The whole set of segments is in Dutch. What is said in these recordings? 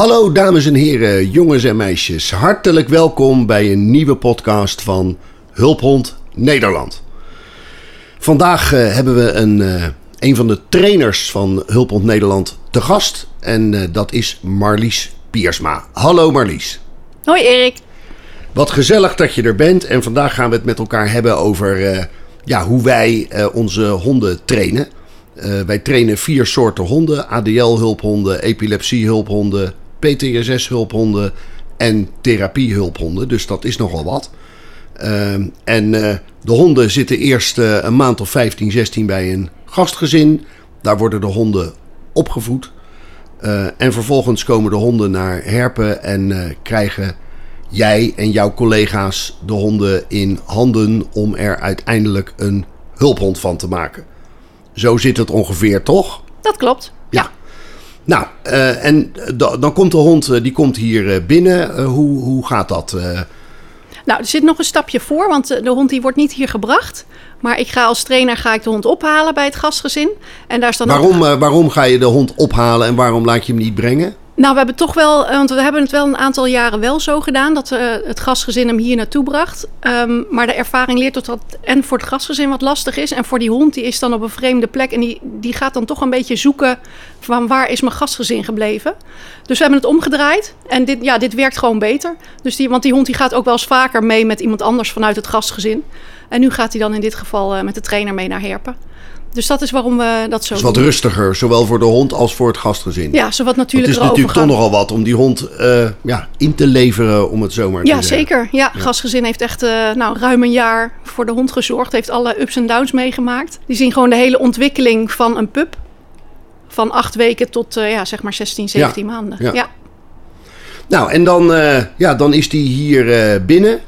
Hallo dames en heren, jongens en meisjes. Hartelijk welkom bij een nieuwe podcast van Hulphond Nederland. Vandaag eh, hebben we een, eh, een van de trainers van Hulphond Nederland te gast. En eh, dat is Marlies Piersma. Hallo Marlies. Hoi Erik. Wat gezellig dat je er bent. En vandaag gaan we het met elkaar hebben over ja, hoe wij onze honden trainen. Wij trainen vier soorten honden: ADL-hulphonden, epilepsie-hulphonden, PTSS-hulphonden en therapie-hulphonden. Dus dat is nogal wat. Ehm, en eh, de honden zitten eerst eh, een maand of 15, 16 bij een gastgezin. Daar worden de honden opgevoed. Eh, en vervolgens komen de honden naar Herpen en krijgen jij en jouw collega's de honden in handen om er uiteindelijk een hulphond van te maken. Zo zit het ongeveer, toch? Dat klopt. Nou, eh, en da- dan komt de hond, eh, die komt hier eh, binnen. Hoe, hoe gaat dat? Nou, er zit nog een stapje voor, want de hond die wordt niet hier gebracht. Maar ik ga als trainer ga ik de hond ophalen bij het gastgezin. En daar is dan waarom, waarom ga je de hond ophalen en waarom laat je hem niet brengen? Nou, we hebben toch wel, eh, want we hebben het wel een aantal jaren wel zo gedaan dat eh, het gastgezin hem hier naartoe bracht. Ehm, maar de ervaring leert dat dat en voor het gastgezin wat lastig is. En voor die hond, die is dan op een vreemde plek en die, die gaat dan toch een beetje zoeken van waar is mijn gastgezin gebleven. Dus we hebben het omgedraaid en dit, ja, dit werkt gewoon beter. Dus die, want die hond die gaat ook wel eens vaker mee met iemand anders vanuit het gastgezin. En nu gaat hij dan in dit geval eh, met de trainer mee naar Herpen. Dus dat is waarom we dat zo Het is wat doen. rustiger, zowel voor de hond als voor het gastgezin. Ja, zo wat Want het is natuurlijk toch nogal wat om die hond eh, ja, in te leveren, om het zo maar te Ja, zeggen. zeker. Ja, gastgezin heeft echt eh, nou, ruim een jaar voor de hond gezorgd. Heeft alle ups en downs meegemaakt. Die zien gewoon de hele ontwikkeling van een pup. Van acht weken tot eh, ja, zeg maar 16, 17 maanden. ja. Ja. Nou, en dan, ja, dan is die hier binnen.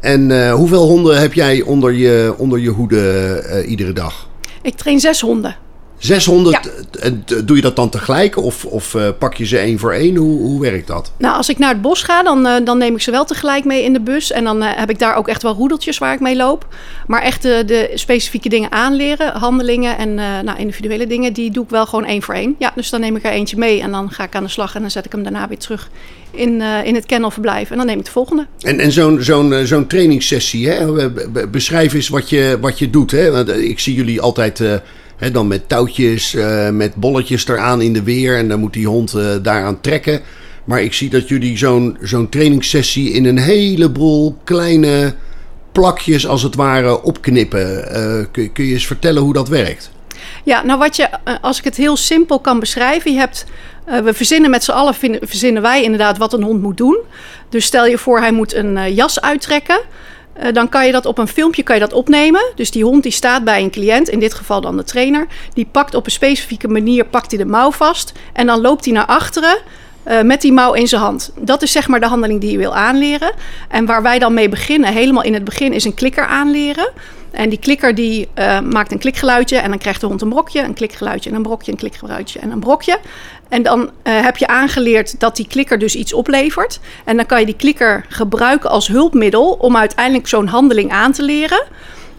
En hoeveel honden heb jij onder je, onder je hoede iedere dag? Ik train zes honden. Zes honden, Ja. t- en t- doe je dat dan tegelijk of, of eh, pak je ze één voor één? Hoe, hoe werkt dat? Nou, als ik naar het bos ga, dan, eh, dan neem ik ze wel tegelijk mee in de bus. En dan eh, heb ik daar ook echt wel roedeltjes waar ik mee loop. Maar echt de, de specifieke dingen aanleren, handelingen en eh, nou, individuele dingen, die doe ik wel gewoon één voor één. Ja, dus dan neem ik er eentje mee en dan ga ik aan de slag en dan zet ik hem daarna weer terug in, eh, in het kennelverblijf. En dan neem ik de volgende. En, en zo'n zo'n eh, zo'n trainingssessie, hè? be- be- beschrijf eens wat je, wat je doet. Hè? Want eh, ik zie jullie altijd eh, dan met touwtjes, eh, met bolletjes eraan in de weer. En dan moet die hond eh, daaraan trekken. Maar ik zie dat jullie zo'n trainingssessie in een heleboel kleine plakjes als het ware opknippen. Eh, kun, kun je eens vertellen hoe dat werkt? Ja, nou wat je, als ik het heel simpel kan beschrijven, je hebt, we verzinnen met z'n allen, verzinnen wij inderdaad wat een hond moet doen. Dus stel je voor, hij moet een jas uittrekken. Eh, dan kan je dat op een filmpje kan je dat opnemen. Dus die hond die staat bij een cliënt, in dit geval dan de trainer. Die pakt op een specifieke manier pakt hij de mouw vast. En dan loopt hij naar achteren eh, met die mouw in zijn hand. Dat is zeg maar de handeling die je wil aanleren. En waar wij dan mee beginnen, helemaal in het begin, is een klikker aanleren. En die klikker die eh, maakt een klikgeluidje en dan krijgt de hond een brokje, een klikgeluidje en een brokje, een klikgeluidje en een brokje. En dan eh, heb je aangeleerd dat die klikker dus iets oplevert. En dan kan je die klikker gebruiken als hulpmiddel om uiteindelijk zo'n handeling aan te leren.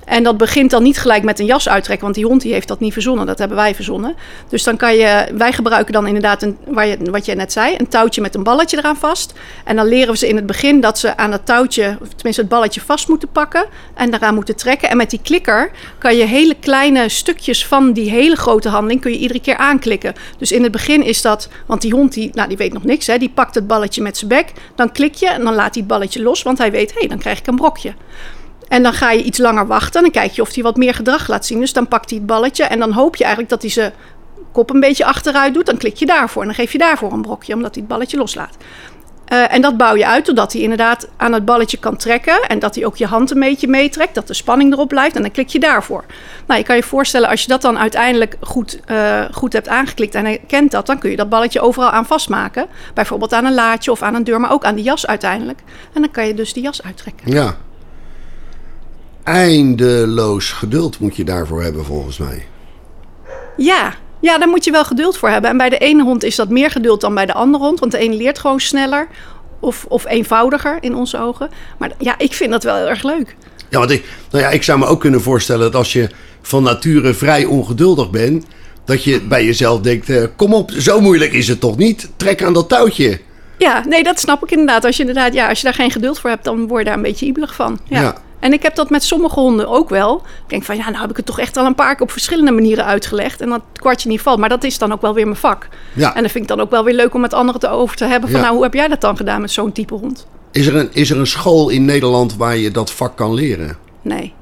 En dat begint dan niet gelijk met een jas uittrekken, want die hond die heeft dat niet verzonnen. Dat hebben wij verzonnen. Dus dan kan je, wij gebruiken dan inderdaad, een, waar je, wat je net zei, een touwtje met een balletje eraan vast. En dan leren we ze in het begin dat ze aan het touwtje, of tenminste het balletje vast moeten pakken en daaraan moeten trekken. En met die klikker kan je hele kleine stukjes van die hele grote handeling kun je iedere keer aanklikken. Dus in het begin is dat, want die hond die, nou, die weet nog niks, hè, die pakt het balletje met zijn bek. Dan klik je en dan laat hij het balletje los, want hij weet, hé, hey, dan krijg ik een brokje. En dan ga je iets langer wachten. Dan kijk je of hij wat meer gedrag laat zien. Dus dan pakt hij het balletje. En dan hoop je eigenlijk dat hij zijn kop een beetje achteruit doet. Dan klik je daarvoor. En dan geef je daarvoor een brokje, omdat hij het balletje loslaat. Eh, en dat bouw je uit totdat hij inderdaad aan het balletje kan trekken. En dat hij ook je hand een beetje meetrekt. Dat de spanning erop blijft. En dan klik je daarvoor. Nou, je kan je voorstellen, als je dat dan uiteindelijk goed, eh, goed hebt aangeklikt en hij kent dat, dan kun je dat balletje overal aan vastmaken. Bijvoorbeeld aan een laadje of aan een deur, maar ook aan de jas uiteindelijk. En dan kan je dus die jas uittrekken. Ja. Eindeloos geduld moet je daarvoor hebben, volgens mij. Ja, ja, daar moet je wel geduld voor hebben. En bij de ene hond is dat meer geduld dan bij de andere hond. Want de ene leert gewoon sneller of, of eenvoudiger in onze ogen. Maar ja, ik vind dat wel heel erg leuk. Ja, want ik, nou ja, ik zou me ook kunnen voorstellen dat als je van nature vrij ongeduldig bent, Dat je bij jezelf denkt, eh, kom op, zo moeilijk is het toch niet? Trek aan dat touwtje. Ja, nee, dat snap ik inderdaad. Als je, inderdaad ja, als je daar geen geduld voor hebt, dan word je daar een beetje ibelig van. Ja. Ja. En ik heb dat met sommige honden ook wel. Ik denk van, ja, nou heb ik het toch echt al een paar keer op verschillende manieren uitgelegd. En dat kwartje niet valt. Maar dat is dan ook wel weer mijn vak. Ja. En dat vind ik dan ook wel weer leuk om met anderen te over te hebben. Van, Ja. nou, hoe heb jij dat dan gedaan met zo'n type hond? Is er, een, is er een school in Nederland waar je dat vak kan leren? Nee.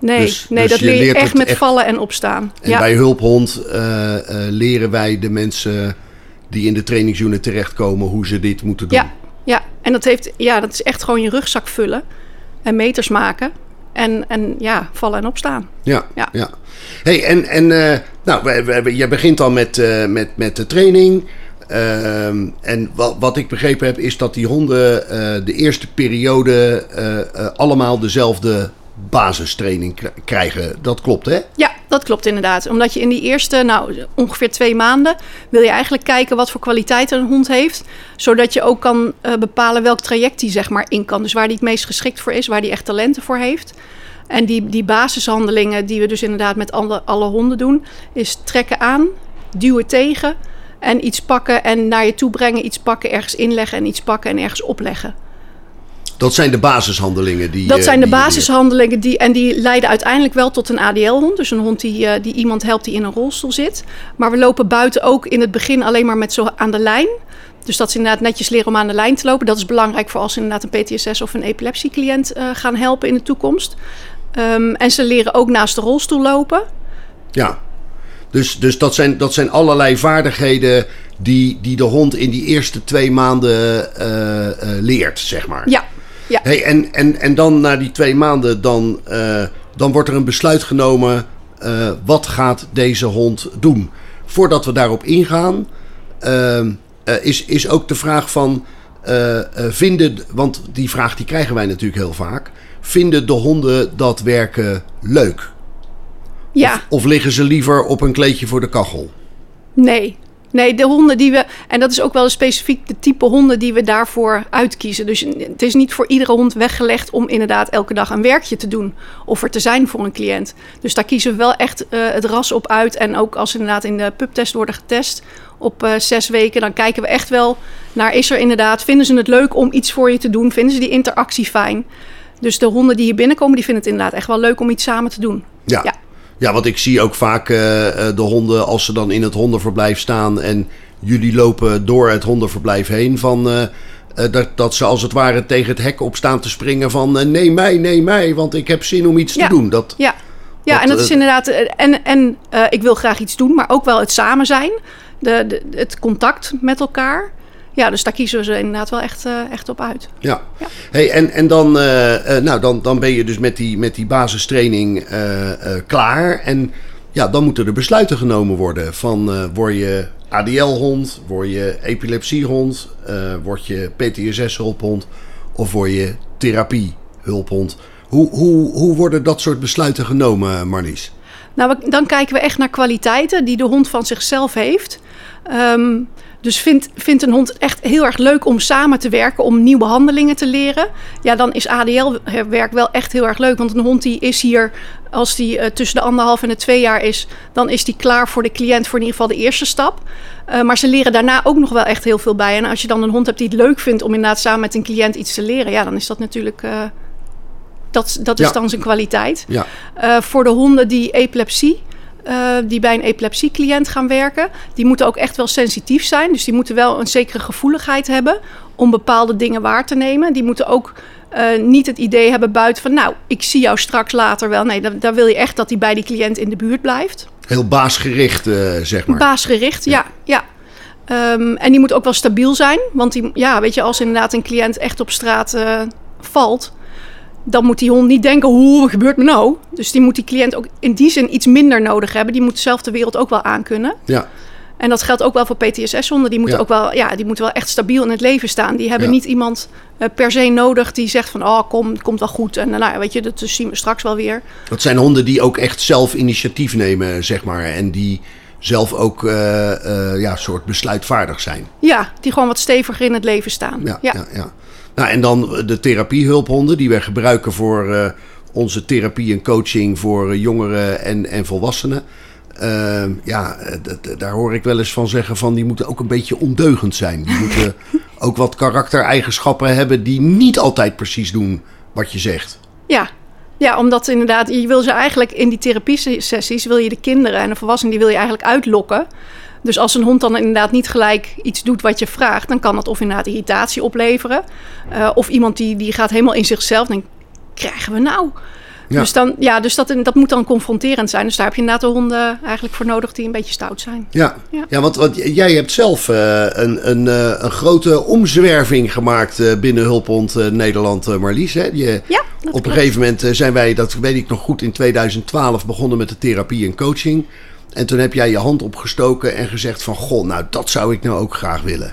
Nee, Dus- nee dus dat leer je echt met echt- vallen en opstaan. En ja. bij hulphond eh, leren wij de mensen die in de trainingsunit terechtkomen hoe ze dit moeten doen. Ja, ja. en dat, heeft, ja, dat is echt gewoon je rugzak vullen en meters maken. En, en ja, vallen en opstaan. Ja, ja. Ja. Hey, en, en eh, nou, we, we, we- je begint al met, eh, met, met de training. Ehm, en wat, wat ik begrepen heb, is dat die honden eh, de eerste periode allemaal dezelfde basistraining kri- krijgen. Dat klopt, hè? Ja, dat klopt inderdaad. Omdat je in die eerste, nou ongeveer twee maanden, wil je eigenlijk kijken wat voor kwaliteiten een hond heeft. Zodat je ook kan eh, bepalen welk traject hij zeg maar in kan. Dus waar hij het meest geschikt voor is, waar hij echt talenten voor heeft. En die, die basishandelingen die we dus inderdaad met alle, alle honden doen, is trekken aan, duwen tegen en iets pakken en naar je toe brengen, iets pakken, ergens inleggen en iets pakken en ergens opleggen. Dat zijn de basishandelingen die Dat eh, zijn de die basishandelingen die, en die leiden uiteindelijk wel tot een ADL-hond. Dus een hond die, eh, die iemand helpt die in een rolstoel zit. Maar we lopen buiten ook in het begin alleen maar met zo aan de lijn. Dus dat ze inderdaad netjes leren om aan de lijn te lopen. Dat is belangrijk voor als ze inderdaad een PTSS of een epilepsiecliënt eh gaan helpen in de toekomst. Ehm, en ze leren ook naast de rolstoel lopen. Ja, dus, dus dat, zijn, dat zijn allerlei vaardigheden die, die de hond in die eerste twee maanden leert, zeg maar. Ja, ja. Hey, en, en, en dan na die twee maanden, dan, eh, dan wordt er een besluit genomen. eh, wat gaat deze hond doen? Voordat we daarop ingaan, eh, is, is ook de vraag van... vinden, want die vraag die krijgen wij natuurlijk heel vaak. Vinden de honden dat werken leuk? ja. Of liggen ze liever op een kleedje voor de kachel? Nee. Nee, de honden die we. En dat is ook wel specifiek de type honden die we daarvoor uitkiezen. Dus het is niet voor iedere hond weggelegd om inderdaad elke dag een werkje te doen. Of er te zijn voor een cliënt. Dus daar kiezen we wel echt eh, het ras op uit. En ook als ze inderdaad in de pubtest worden getest op eh, zes weken, dan kijken we echt wel naar: is er inderdaad, vinden ze het leuk om iets voor je te doen? Vinden ze die interactie fijn? Dus de honden die hier binnenkomen, die vinden het inderdaad echt wel leuk om iets samen te doen. Ja. Ja. Ja, want ik zie ook vaak eh, eh, de honden als ze dan in het hondenverblijf staan en jullie lopen door het hondenverblijf heen van eh, dat, dat ze als het ware tegen het hek op staan te springen van nee mij, nee mij, want ik heb zin om iets Ja. te doen. Dat, Ja, ja Dat, en dat is inderdaad. En, en ik wil graag iets doen, maar ook wel het samen zijn. De, de, het contact met elkaar. Ja, dus daar kiezen we ze inderdaad wel echt, eh, echt op uit. Ja. Ja. Hey, en en dan, eh, eh, nou, dan, dan ben je dus met die, met die basistraining klaar. En ja, dan moeten er besluiten genomen worden. Van word je ADL-hond, word je epilepsiehond, eh word je PTSS-hulphond of word je therapie-hulphond. Hoe, hoe, hoe worden dat soort besluiten genomen, Marlies? Nou, dan kijken we echt naar kwaliteiten die de hond van zichzelf heeft. Ehm, dus vindt, vindt een hond het echt heel erg leuk om samen te werken, om nieuwe handelingen te leren? Ja, dan is ADL-werk wel echt heel erg leuk. Want een hond die is hier, als die eh, tussen de anderhalf en de twee jaar is, dan is die klaar voor de cliënt voor in ieder geval de eerste stap. Eh, maar ze leren daarna ook nog wel echt heel veel bij. En als je dan een hond hebt die het leuk vindt om inderdaad samen met een cliënt iets te leren, ja, dan is dat natuurlijk. eh, dat, dat is dan zijn kwaliteit. Ja, voor de honden die epilepsie, eh, die bij een epilepsiecliënt gaan werken, die moeten ook echt wel sensitief zijn. Dus die moeten wel een zekere gevoeligheid hebben om bepaalde dingen waar te nemen. Die moeten ook eh, niet het idee hebben buiten van, nou, ik zie jou straks later wel. Nee, daar, daar wil je echt dat die bij die cliënt in de buurt blijft. heel baasgericht, eh, zeg maar. Baasgericht, ja. ja. Ehm, en die moet ook wel stabiel zijn. Want die, ja, weet je, als inderdaad een cliënt echt op straat valt, dan moet die hond niet denken, hoe wat gebeurt me nou? Dus die moet die cliënt ook in die zin iets minder nodig hebben. Die moet zelf de wereld ook wel aankunnen. Ja, En dat geldt ook wel voor PTSS-honden. Die moeten Ja. ook wel, ja, die moeten wel echt stabiel in het leven staan. Die hebben Ja. niet iemand eh, per se nodig die zegt van, oh, kom, het komt wel goed. En nou, weet je, dat zien we straks wel weer. dat zijn honden die ook echt zelf initiatief nemen, zeg maar. En die zelf ook eh, ja, soort besluitvaardig zijn. Ja, die gewoon wat steviger in het leven staan. Ja, ja. Ja, Nou, en dan de therapiehulphonden die wij gebruiken voor eh, onze therapie en coaching voor eh, jongeren en, en volwassenen. eh, ja, eh, daar hoor ik wel eens van zeggen van die moeten ook een beetje ondeugend zijn. Die moeten ook wat karaktereigenschappen hebben die niet altijd precies doen wat je zegt. Ja. ja, omdat inderdaad, je wil ze eigenlijk in die therapiesessies, wil je de kinderen en de volwassenen, die wil je eigenlijk uitlokken. Dus als een hond dan inderdaad niet gelijk iets doet wat je vraagt, dan kan dat of inderdaad irritatie opleveren. eh, of iemand die, die gaat helemaal in zichzelf en denkt, krijgen we nou? Ja. Dus, dan, ja, dus dat, dat moet dan confronterend zijn. Dus daar heb je inderdaad de honden eigenlijk voor nodig die een beetje stout zijn. Ja, ja. Ja. want, want jij hebt zelf eh, een, een, eh, een grote omzwerving gemaakt eh, binnen Hulphond Nederland, Marlies. Hè? Je, Ja, op een gegeven moment zijn wij, dat weet ik nog goed, in 2012 begonnen met de therapie en coaching. En toen heb jij je hand opgestoken en gezegd van... Goh, nou dat zou ik nou ook graag willen.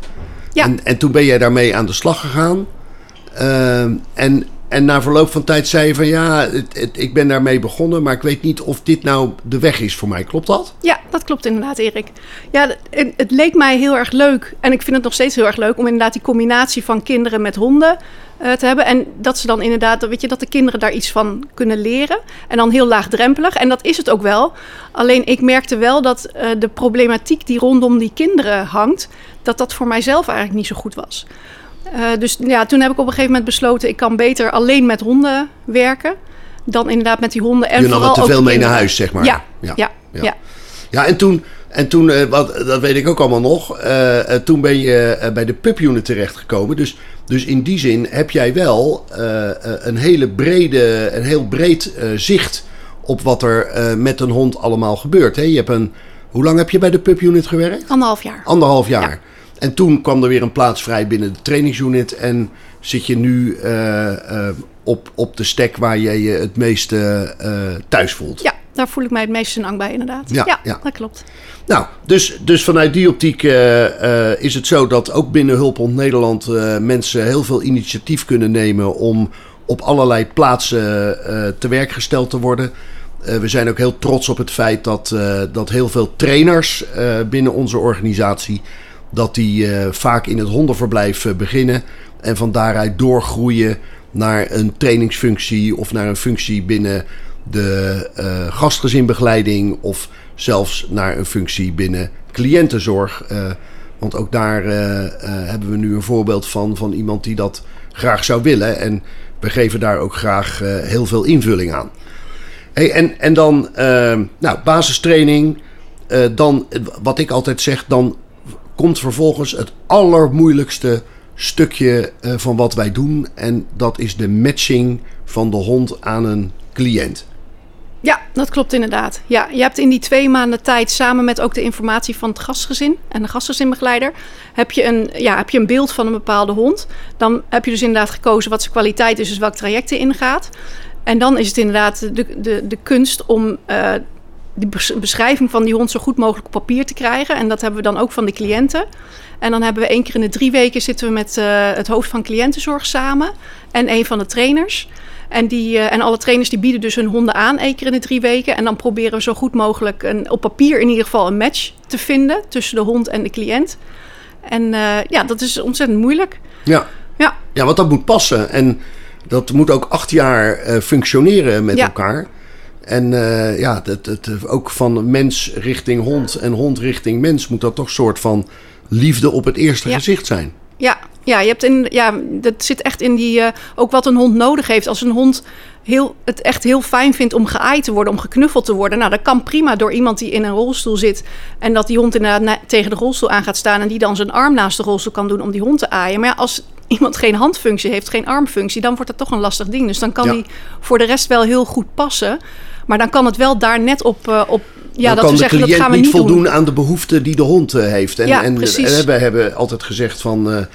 Ja. En, en toen ben jij daarmee aan de slag gegaan. Ehm, en, en na verloop van tijd zei je van... Ja, het, ik ben daarmee begonnen, maar ik weet niet of dit nou de weg is voor mij. Klopt dat? Ja, dat klopt inderdaad, Erik. Ja, het, het leek mij heel erg leuk. En ik vind het nog steeds heel erg leuk om inderdaad die combinatie van kinderen met honden eh, te hebben. En dat ze dan inderdaad, weet je, dat de kinderen daar iets van kunnen leren. En dan heel laagdrempelig. En dat is het ook wel. Alleen ik merkte wel dat eh, de problematiek die rondom die kinderen hangt, dat dat voor mijzelf eigenlijk niet zo goed was. Eh, dus ja, toen heb ik op een gegeven moment besloten, ik kan beter alleen met honden werken. Dan inderdaad met die honden. En je nam vooral te veel mee naar huis, zeg maar. Ja, ja, ja. ja. Ja, en toen, en toen eh, wat, dat weet ik ook allemaal nog, eh, toen ben je bij de pubunit terechtgekomen. Dus, dus in die zin heb jij wel een, hele brede, een heel breed zicht op wat er met een hond allemaal gebeurt. Hè? Je hebt een, hoe lang heb je bij de pubunit gewerkt? Anderhalf jaar. Anderhalf jaar. Ja. En toen kwam er weer een plaats vrij binnen de trainingsunit. En zit je nu eh, eh, op, op de stek waar je je het meeste eh, thuis voelt. Ja, daar voel ik mij het meest senang bij, inderdaad. Ja, Ja, ja. dat klopt. Nou, dus, dus vanuit die optiek is het zo dat ook binnen Hulphond Nederland mensen heel veel initiatief kunnen nemen om op allerlei plaatsen te werk gesteld te worden. We zijn ook heel trots op het feit dat, dat heel veel trainers binnen onze organisatie, dat die eh, vaak in het hondenverblijf eh, beginnen en van daaruit doorgroeien naar een trainingsfunctie of naar een functie binnen de eh, gastgezinbegeleiding of zelfs naar een functie binnen cliëntenzorg. Want ook daar hebben we nu een voorbeeld van, van iemand die dat graag zou willen. En we geven daar ook graag heel veel invulling aan. Hey, en, en dan nou, basistraining. Dan, wat ik altijd zeg, dan komt vervolgens het allermoeilijkste stukje eh, van wat wij doen. En dat is de matching van de hond aan een cliënt. Ja, dat klopt inderdaad. Ja, je hebt in die twee maanden tijd, samen met ook de informatie van het gastgezin en de gastgezinbegeleider, heb je een, ja, heb je een beeld van een bepaalde hond. Dan heb je dus inderdaad gekozen wat zijn kwaliteit is, dus welk traject ingaat. En dan is het inderdaad de, de, de kunst om eh, die bes- beschrijving van die hond zo goed mogelijk op papier te krijgen. En dat hebben we dan ook van de cliënten. En dan hebben we één keer in de drie weken zitten we met eh, het hoofd van cliëntenzorg samen en een van de trainers. En, die, eh, en alle trainers die bieden dus hun honden aan één keer in de drie weken. En dan proberen we zo goed mogelijk een, op papier in ieder geval een match te vinden tussen de hond en de cliënt. En eh, ja, dat is ontzettend moeilijk. Ja. Ja, Ja, want dat moet passen. En dat moet ook acht jaar functioneren met Ja. elkaar. En eh, ja, dat, dat, ook van mens richting hond en hond richting mens moet dat toch een soort van liefde op het eerste Ja. gezicht zijn. Ja, ja, je hebt in, ja, dat zit echt in die, eh, ook wat een hond nodig heeft. Als een hond heel, het echt heel fijn vindt om geaaid te worden, om geknuffeld te worden. Nou, dat kan prima door iemand die in een rolstoel zit. En dat die hond inderdaad tegen de rolstoel aan gaat staan. En die dan zijn arm naast de rolstoel kan doen om die hond te aaien. Maar ja, als iemand geen handfunctie heeft, geen armfunctie, dan wordt dat toch een lastig ding. Dus dan kan Ja. die voor de rest wel heel goed passen. Maar dan kan het wel daar net op. eh, op ja, dan dat kan we de zeggen, dat cliënt gaan we niet voldoen doen. aan de behoeften die de hond eh, heeft. En, Ja, en, precies. en we hebben altijd gezegd van eh,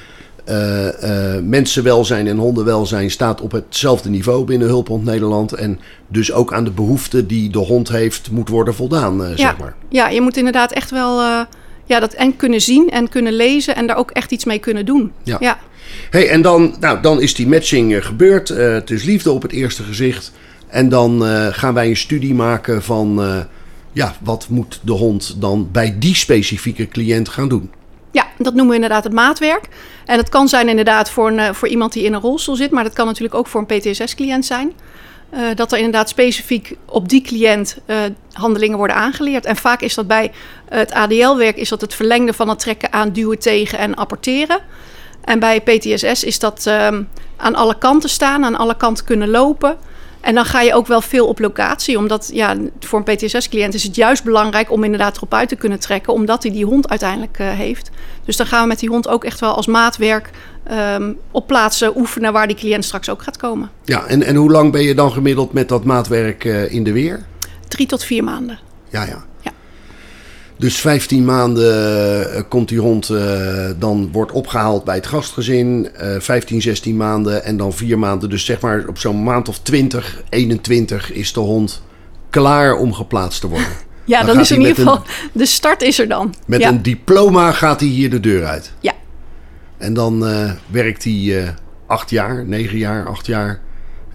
eh, eh, mensenwelzijn en hondenwelzijn staat op hetzelfde niveau binnen Hulphond Nederland. En dus ook aan de behoeften die de hond heeft moet worden voldaan, eh, ja, zeg maar. ja, je moet inderdaad echt wel eh, ja, dat en kunnen zien en kunnen lezen en daar ook echt iets mee kunnen doen. Ja. ja. Hey, en dan, nou, dan is die matching eh, gebeurd. Eh, het is liefde op het eerste gezicht. En dan eh, gaan wij een studie maken van... ja, wat moet de hond dan bij die specifieke cliënt gaan doen? Ja, dat noemen we inderdaad het maatwerk. En dat kan zijn inderdaad voor, een, voor iemand die in een rolstoel zit, maar dat kan natuurlijk ook voor een PTSS-cliënt zijn. dat er inderdaad specifiek op die cliënt handelingen worden aangeleerd. En vaak is dat bij het ADL-werk is dat het verlengde van het trekken aan, duwen tegen en apporteren. En bij PTSS is dat ehm, aan alle kanten staan, aan alle kanten kunnen lopen. En dan ga je ook wel veel op locatie. Omdat ja, voor een PTSS-cliënt is het juist belangrijk om inderdaad erop uit te kunnen trekken. Omdat hij die hond uiteindelijk uh, heeft. Dus dan gaan we met die hond ook echt wel als maatwerk um, op plaatsen oefenen waar die cliënt straks ook gaat komen. Ja, en, en hoe lang ben je dan gemiddeld met dat maatwerk uh, in de weer? Drie tot vier maanden. Ja, ja. Dus 15 maanden uh, komt die hond, uh, dan wordt opgehaald bij het gastgezin. 15, 16 maanden en dan vier maanden. Dus zeg maar op zo'n maand of 20, 21 is de hond klaar om geplaatst te worden. Ja, dan, dan is in ieder geval, een, de start is er dan. Met ja. een diploma gaat hij hier de deur uit. Ja. En dan uh, werkt hij uh, acht jaar, negen jaar, acht jaar.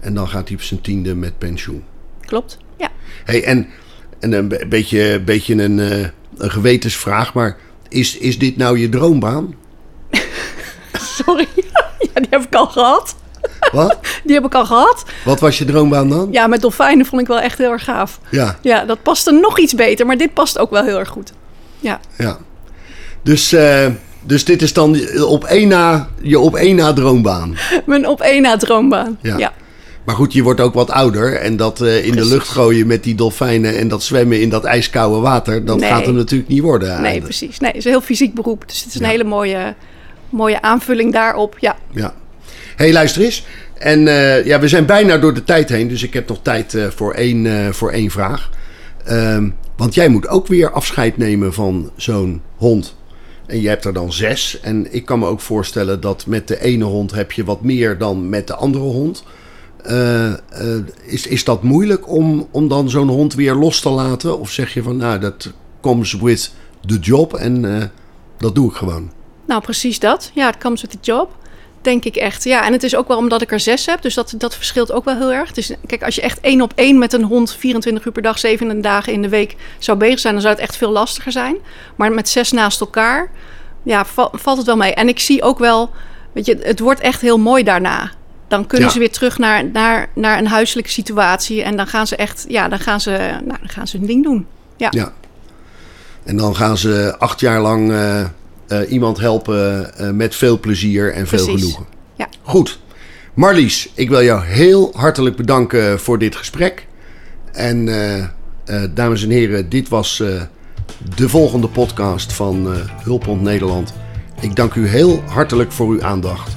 En dan gaat hij op zijn tiende met pensioen. Klopt, ja. Hey, en, en een beetje, beetje een, uh, een gewetensvraag, maar is, is dit nou je droombaan? Sorry, ja, die heb ik al gehad. Wat? Die heb ik al gehad. Wat was je droombaan dan? Ja, met dolfijnen vond ik wel echt heel erg gaaf. Ja. Ja, dat paste nog iets beter, maar dit past ook wel heel erg goed. Ja. Ja. Dus, uh, dus dit is dan op één na, je op één na droombaan. Mijn op één na droombaan, ja. ja. Maar goed, je wordt ook wat ouder. En dat uh, in precies. de lucht gooien met die dolfijnen en dat zwemmen in dat ijskoude water, dat nee. gaat hem natuurlijk niet worden. Nee, eigenlijk. precies. Nee, het is een heel fysiek beroep. Dus het is een ja. hele mooie, mooie aanvulling daarop. Ja. ja. hey, luister eens. En uh, ja, we zijn bijna door de tijd heen, dus ik heb nog tijd uh, voor, één, voor één vraag. Um, want jij moet ook weer afscheid nemen van zo'n hond. En je hebt er dan zes. En ik kan me ook voorstellen dat met de ene hond heb je wat meer dan met de andere hond. Uh, uh, is, is dat moeilijk om, om dan zo'n hond weer los te laten? Of zeg je van, nou, dat comes with the job en uh, dat doe ik gewoon? Nou, precies dat. Ja, het comes with the job. Denk ik echt. Ja, en het is ook wel omdat ik er zes heb. Dus dat, dat verschilt ook wel heel erg. Dus kijk, als je echt één op één met een hond 24 uur per dag, 7 dagen in de week zou bezig zijn, dan zou het echt veel lastiger zijn. Maar met zes naast elkaar, ja, val, valt het wel mee. En ik zie ook wel, weet je, het wordt echt heel mooi daarna. Dan kunnen ja. ze weer terug naar, naar, naar een huiselijke situatie. En dan gaan ze echt, ja, dan gaan ze, nou, dan gaan ze hun ding doen. Ja. ja. En dan gaan ze acht jaar lang. Uh, uh, iemand helpen uh, met veel plezier en veel genoegen. Ja. Goed. Marlies, ik wil jou heel hartelijk bedanken voor dit gesprek. En dames en heren, dit was de volgende podcast van Hulphond Nederland. Ik dank u heel hartelijk voor uw aandacht.